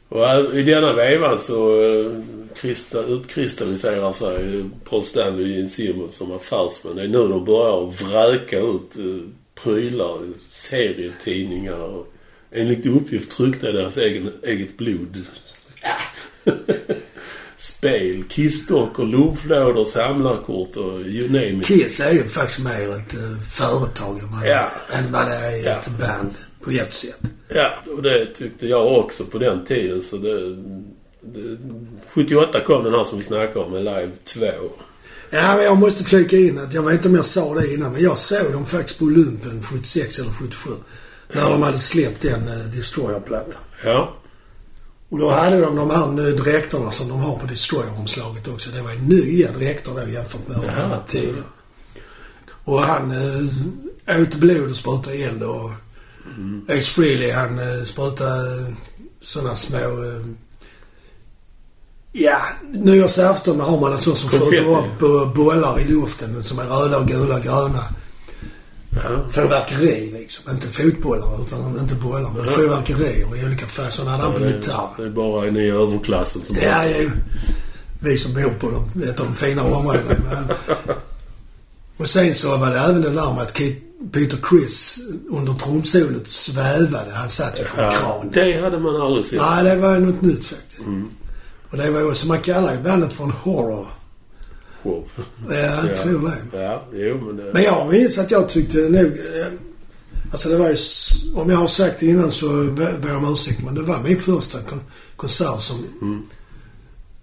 och i denna vevan så eh, krista, utkristalliserar sig Paul Stanley och Gene Simmons som affärsmän. Det är nu de börjar vräka ut eh, prylar, serietidningar och enligt uppgift tryckta i deras egen, eget blod. Spel, kistdockor, lunchlådor, samlarkort och you name it. Kiss är ju faktiskt mer ett uh, företag än vad, Ja. än vad det är Ja. ett band på ett sätt. Ja, och det tyckte jag också på den tiden. Så det, det, 78 kom den här som vi snackade om, med Live 2. Ja, men jag måste flika in att jag vet inte om jag sa det innan, men jag såg dem faktiskt på Olympen 76 eller 77. När de hade släppt den uh, Destroyer-plattan. Ja. Och då hade de de här nu dräkterna som de har på Destroyer-omslaget också. Det var nya dräkter då jämfört med hur det var tidigare. Och han eh, åt blod och sprutade eld och Mm. Ace Frehley han eh, sprutade eh, sådana små... Eh, ja, nyårsafton har man en sån som skjuter upp eh, bollar i luften som är röda och gula och gröna. Ja. Fyrverkeri liksom. Inte fotbollar utan inte bollar. Men fyrverkerier i olika färger. Sådana hade han på det, är bara ni i överklassen som Ja, har jo. Vi som bor på de, ett av de finare områdena. Och sen så var det även det där med att Peter Chris under trumsolet svävade. Han satt ju på en Ja, kran. det hade man aldrig sett. Nej, det var något nytt faktiskt. Mm. Och det var ju så man kallar ju bandet för en horror. Wow. Ja, jag Ja. tror det. Ja, jo men det... Men jag minns att jag tyckte nog... eh, Alltså det var ju... Om jag har sagt det innan så ber jag om ursäkt. Men det var min första kon konsert som... Mm.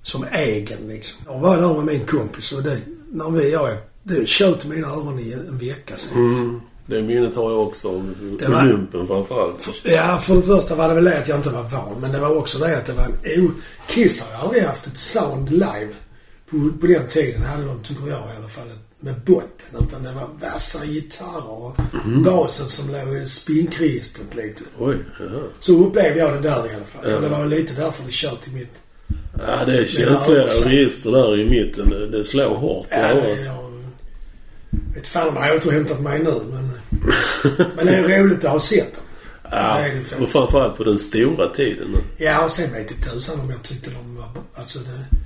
Som egen liksom. Jag var där med min kompis och det... När vi... Jag, det tjöt mina öron i en vecka sen. Mm. Det minnet har jag också var- Olympen framförallt. Ja, för det första var det väl det att jag inte var van. Men det var också det att det var en... O, Kiss har ju aldrig haft ett sound live. På, på den tiden hade de, tycker jag i alla fall, med botten. Utan det var vassa gitarrer och basen som låg i spinkregistret lite. Oj, ja. Så upplevde jag det där i alla fall. Ja. Och det var lite därför det kört i mitt... Ja, det är känsliga register där i mitten. Det, slår hårt Ja, det, jag vet fan om jag har återhämtat mig nu men... men det är roligt att ha sett dem. Ja, det och framförallt på den stora tiden. Ja, och sen vet det tusan om jag tyckte de var... Alltså det...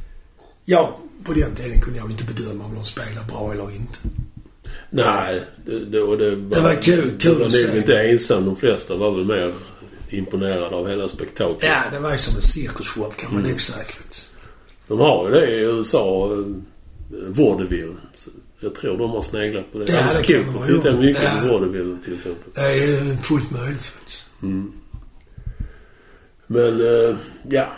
Ja, på den tiden kunde jag inte bedöma om de spelade bra eller inte. Nej, det, det, och det var... Det var kul- kul var att se. inte ensam. De flesta var väl mer imponerade av hela spektaklet. Ja, det var ju som en cirkusshow kan man Mm. nog säga faktiskt. De har ju det i USA. eh, Vaudeville. Jag tror de har sneglat på det. Ja, Alice det kan Cooper de ha tittar mycket Ja. på Vaudeville till exempel. Det är ju fullt möjligt faktiskt. Mm. Men, eh, ja.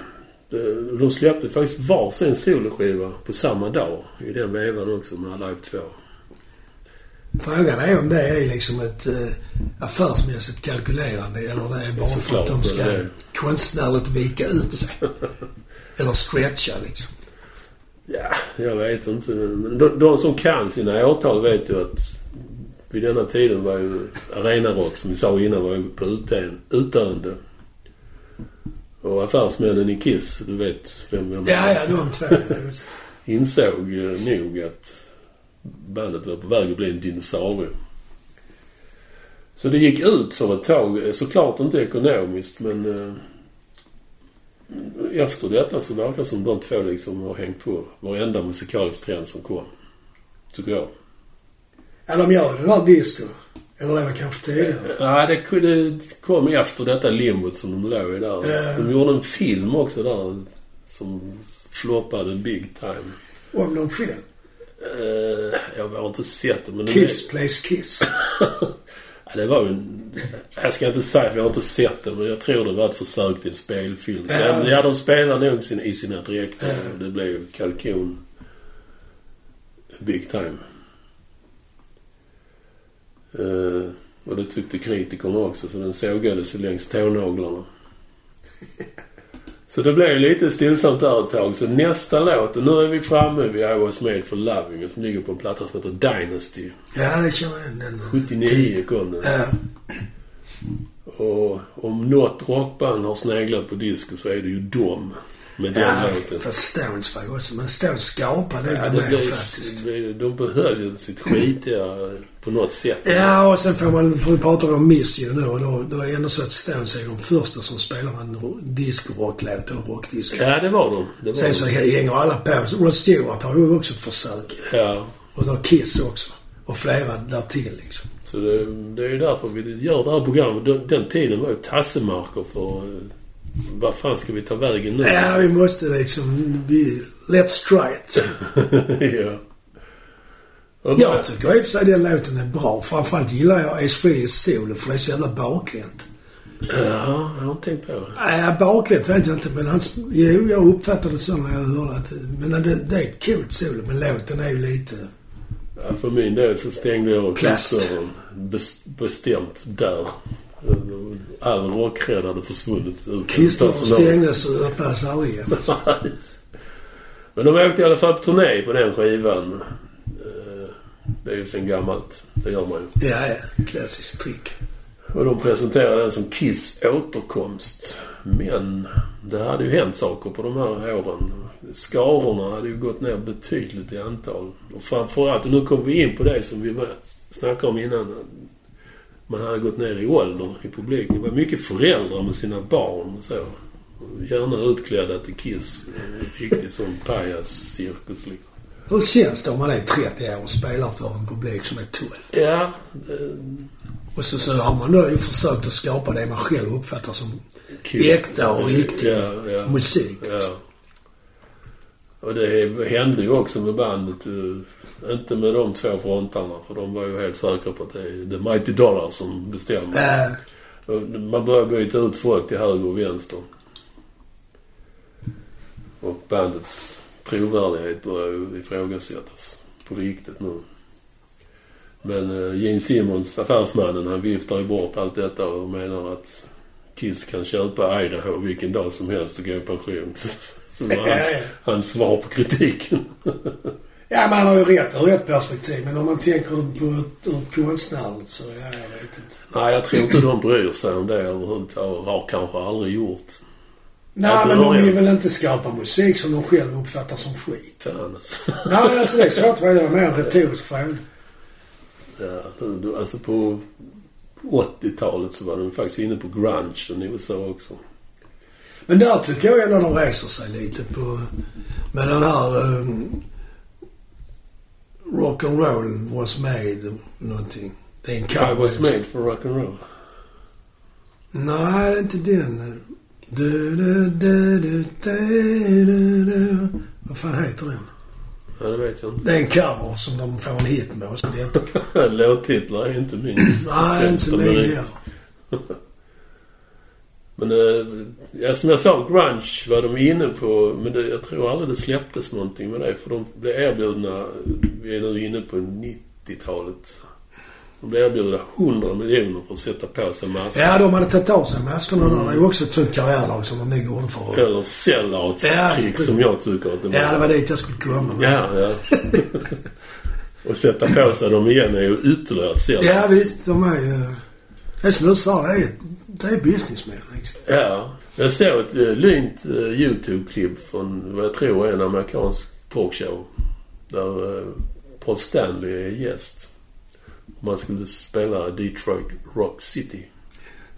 De- De släppte faktiskt varsin soloskiva på samma dag. I den vevan också med Alive 2. Frågan är om det är liksom ett eh, affärsmässigt kalkylerande eller det är bara för Såklart, att de ska det konstnärligt vika ut sig. eller stretcha liksom. Ja, jag vet inte. Men de, de som kan sina årtal vet ju att vid denna tiden var ju arenarock, som vi sa innan, var ju på utdöende. Och affärsmännen i Kiss, du vet vem jag Ja, ja, de två. insåg nog att bandet var på väg att bli en dinosaurie. Så det gick ut för ett tag. eh, Såklart inte ekonomiskt men eh, efter detta så verkar det som de två liksom har hängt på varenda musikalisk trend som kom. Tycker jag. Ja, de gör det där disco. Eller det var kanske tidigare. Ja, det kunde- kom efter detta limbot som de låg i där. Ja. De gjorde en film också där som floppade big time. Om de fel. Eh, jag har inte sett det men... Kiss plays Kiss. Ja, det var ju en... Jag ska inte säga för jag har inte sett det men jag tror det var ett försök till spelfilm. Ja. Ja, ja de spelar nog sin, i sina dräkter. Ja. och Det blev ju kalkon. Big time. Eh, och det tyckte kritikerna också så den sågades ju längs tånaglarna. Så det blev lite stillsamt där ett tag. Så nästa låt, och nu är vi framme vid I was made for loving som ligger på en platta som heter Dynasty. Ja, det känner jag igen. Den. 79 kom den. Ja. Och om något rockband har sneglat på disco så är det ju dem. Med den Ja, låten. fast Stones var ju också... Men Stones skapade det Ja, det mer faktiskt. de behöll ju sitt skitiga på något sätt. Ja, och sen får man... För vi pratar om Miss ju nu och då, då är det ändå så att Stones är de första som spelar en ro- disco-rocklåt eller rockdisco. Ja, det var de. Det var Sen så de. hänger alla på. Rod Stewart har ju också ett försök. Ja. Och då Kiss också. Och flera därtill liksom. Så det, det är ju därför vi gör det här programmet. Den, den tiden var ju tassemarker för... Vad fan ska vi ta vägen nu? Ja, vi måste liksom... Vi, let's try it. ja. Jag tycker i och för sig den låten är bra. Framförallt gillar jag Ace Frehleys solo för det är så jävla bakvänt. Ja, jag har inte tänkt på det. Nej, bakvänt vet jag inte men han... Jo, jag uppfattade det så när jag hörde att... Men det, det är ett coolt solo men låten är ju lite... Ja, för min del så stängde jag Plast. bestämt där. All rockrädd hade försvunnit Personal. stängdes och öppnades aldrig igen. Alltså. Men de åkte i alla fall på turné på den skivan. Eh, Det är ju sen gammalt. Det gör man ju. Ja, ja. Klassiskt trick. Och de presenterade den som Kiss återkomst. Men det hade ju hänt saker på de här åren. Skarorna hade ju gått ner betydligt i antal. Och framförallt, och nu kommer vi in på det som vi snackade om innan. Man hade gått ner i ålder i publiken. Det var mycket föräldrar med sina barn och så. Gärna utklädda till Kiss. Riktigt som pajas-cirkus liksom. Hur känns det om man är 30 år och spelar för en publik som är 12? Ja. Det, Och så, så har man då ju försökt att skapa det man själv uppfattar som äkta och riktig Ja, ja. musik. Ja. Och det hände ju också med bandet. eh, Inte med de två frontarna. För de var ju helt säkra på att det är The Mighty Dollar som bestämmer. Äh, Man börjar byta ut folk till höger och vänster. Och bandets trovärdighet börjar ju ifrågasättas på riktigt nu. Men uh, Gene Simmons, affärsmannen, han viftar ju bort allt detta och menar att Kiss kan köpa Idaho vilken dag som helst och gå i pension. Som var hans, hans svar på kritiken. ja, man har ju rätt ur ett perspektiv. Men om man tänker på ur konstnärligt så, ja, jag vet inte. Nej, jag tror inte de bryr sig om det överhuvudtaget. Har kanske aldrig gjort. Nej, men de vill väl inte skapa musik som de själva uppfattar som skit. Fan alltså. Nej, alltså det är svårt. Det var mer en retorisk fråga. Ja, du, du, alltså på 80-talet så var de faktiskt inne på grunge i USA också. Men där tycker jag ändå de reser sig lite på... Med den här... Um, rock and roll was made någonting. Det är en I cover. was made for rock and roll. Nej, det är inte den. Du, du, du, du, du, du, du. Vad fan heter den? Ja, det vet jag inte. Det är en cover som de får en hit med. och Så det, Låttitlar är inte min nej, inte min heller. Men eh, ja, som jag sa, grunge var de inne på. Men det, jag tror aldrig det släpptes någonting med det. För de blev erbjudna, vi är nu inne på 90-talet. De blev erbjudna 100 miljoner för att sätta på sig masker. Ja, de hade tagit av sig maskerna där. Det är ju också ett sånt karriärlag som de nog gjorde för. Eller sellouts-trick Ja. som jag tycker att det var. Ja, det var dit jag skulle komma. men- Ja, ja. och sätta på sig dem igen är ju ytterligare ett sätt. Ja, visst. De är ju... Det är som du sa, det är, det är businessmän liksom. Ja. Jag såg ett uh, lynt uh, YouTube-klipp från vad jag tror är en amerikansk talkshow. Där uh, Paul Stanley är gäst. Man skulle spela Detroit Rock City.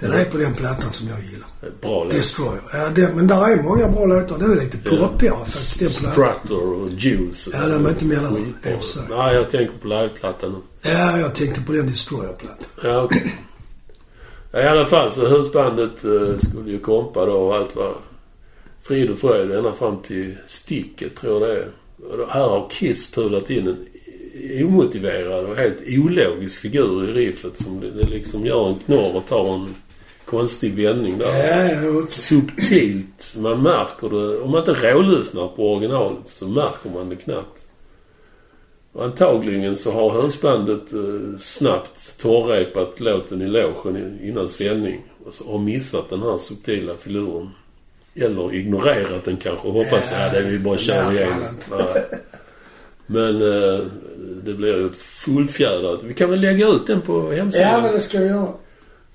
Den är på den plattan som jag gillar. Ett Bra låt. Destroyer. Ja, det, men där är många bra låtar. Den är lite poppigare faktiskt, den plattan. Strutter och Juice. Ja, de är inte med där. Nej, jag tänker på liveplattan. Ja, jag tänkte på den Destroyer-plattan. Ja, okej. Ja, I alla fall så husbandet eh, skulle ju kompa då och allt var frid och fröjd ända fram till sticket tror jag det är. Och då, här har Kiss pulat in en omotiverad och helt ologisk figur i riffet som det, det liksom gör en knorr och tar en konstig vändning där. Ja, och- Subtilt. Man märker det. Om man inte rålyssnar på originalet så märker man det knappt. Och antagligen så har husbandet eh, snabbt torrrepat låten i logen i- innan sändning. Och så har missat den här subtila filuren. Eller ignorerat den kanske och hoppas att ja, det vi bara kör igenom. Men eh, det blir ju ett fullfjädrat... Vi kan väl lägga ut den på hemsidan? ja, men det ska vi göra.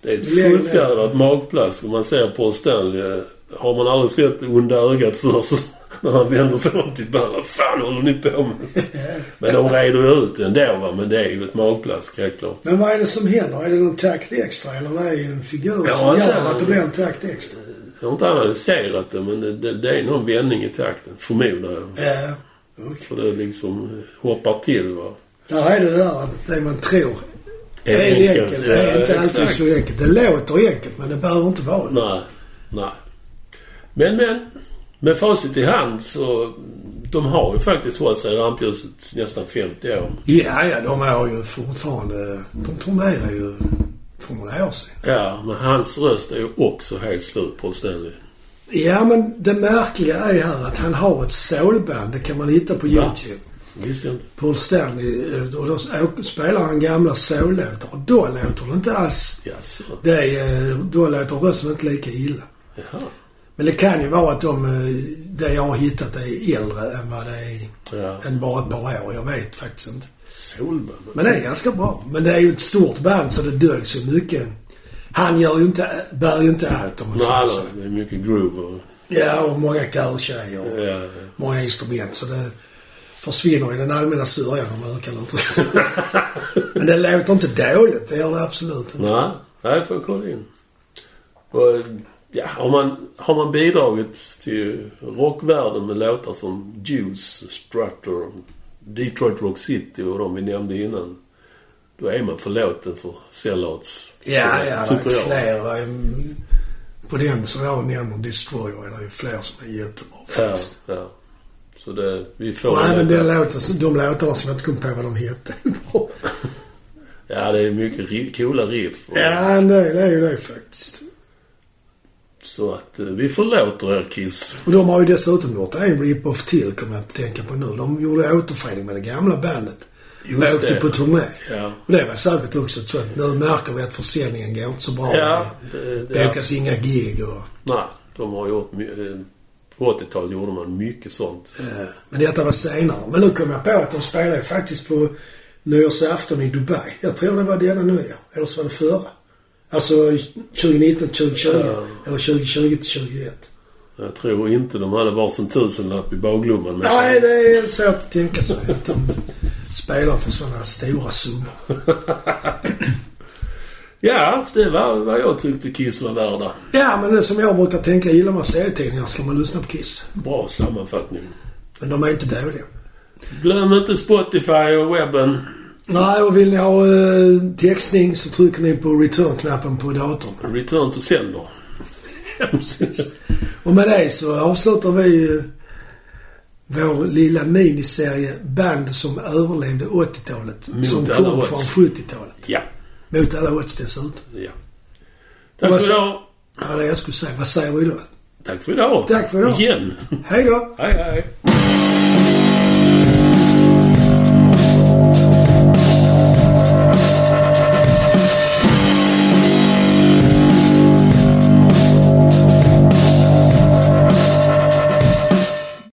Det är ett fullfjädrat magplask och man ser Paul Stanley. Har man aldrig sett onda ögat för så när han vänder sig om till band. Vad fan håller ni på med? Men de reder ju ut det ändå va. Men det är ju ett magplask helt klart. Men vad är det som händer? Är det någon takt extra eller det är en figur Ja, som gör att det blir en takt extra? Jag har inte analyserat det men det, det, det är någon vändning i takten. Förmodar jag. Ja, okej. För det liksom hoppar till va. Där är det där att det man tror Är är enkelt. Det är inte alltid så enkelt. Det låter enkelt men det behöver inte vara det. Nej, nej. Men, men. Med facit i hand så... De har ju faktiskt hållit sig i rampljuset nästan 50 år. Ja, ja, de är ju fortfarande... De turnerar ju för några år sedan. Ja, men hans röst är ju också helt slut på Stanley. Ja, men det märkliga är här att han har ett soulband. Det kan man hitta på? YouTube. Visste jag inte. Paul Stanley. eh, Och då spelar han gamla soul-låtar. Och då låter det inte alls... Jaså? Det är, eh, då låter rösten inte lika illa. Jaha. Men det kan ju vara att de, eh, det jag har hittat är äldre än vad det är, Ja. än bara ett par år. Jag vet faktiskt inte. Soulman? Men det är ganska bra. Men det är ju ett stort band så det döljs ju mycket. Han gör ju inte, bär ju inte allt om man säger så. det är mycket groove och... Ja, och många körtjejer och Ja, ja. många instrument. Så det försvinner i den allmänna sörjan om man kan uttrycka sig. Men det låter inte dåligt. Det gör det absolut inte. Nej, nej, får jag kolla in. Och, ja, har man, har man bidragit till rockvärlden med låtar som Juice, Strutter, Detroit Rock City och de vi nämnde innan. Då är man förlåten för sellouts. Ja, ja. Det är jag. fler. Det är, på den som jag nämner, Destroyer, är det ju fler som är jättebra Ja, faktiskt. ja. Så det, vi får... Och även den låten, de låtarna som jag inte kom på vad de hette. Ja, det är mycket ri- coola riff. Och, ja, det, det är ju det faktiskt. Så att eh, vi förlåter er Kiss. Och de har ju dessutom gjort en rip-off till, kommer jag att tänka på nu. De gjorde återförening med det gamla bandet. Just åkte det. på turné. Ja. Och det var säkert också ett sånt. Nu märker vi att försäljningen går inte så bra. Ja, det bokas inga gig och... Nej, de har gjort... my- eh, På 80-talet gjorde man mycket sånt. Eh, Men detta var senare. Men nu kom jag på att de spelade faktiskt på nyårsafton i Dubai. Jag tror det var denna nyår. Eller så var det förra. Alltså 2019, 2020. Ja. Eller 2020 till 2021. Jag tror inte de hade varsin tusenlapp i baglumman med Nej, det är svårt att tänka sig att de spelar för sådana stora summor. Ja, det var vad jag tyckte Kiss var värda. Ja, men det som jag brukar tänka, gillar man serietidningar ska man lyssna på Kiss. Bra sammanfattning. Men de är inte dåliga. Glöm inte Spotify och webben. Nej, och vill ni ha eh, textning så trycker ni på return-knappen på datorn. Return to sender. Precis. Och med det så avslutar vi vår lilla miniserie Band som överlevde 80-talet. Mot som alla kom odds. från 70-talet. Ja. Mot alla odds dessutom. ja. Tack för idag. Ja, det jag skulle säga. Vad säger vi då? Tack för idag. Tack för idag. Igen. Hej då! Hej, hej.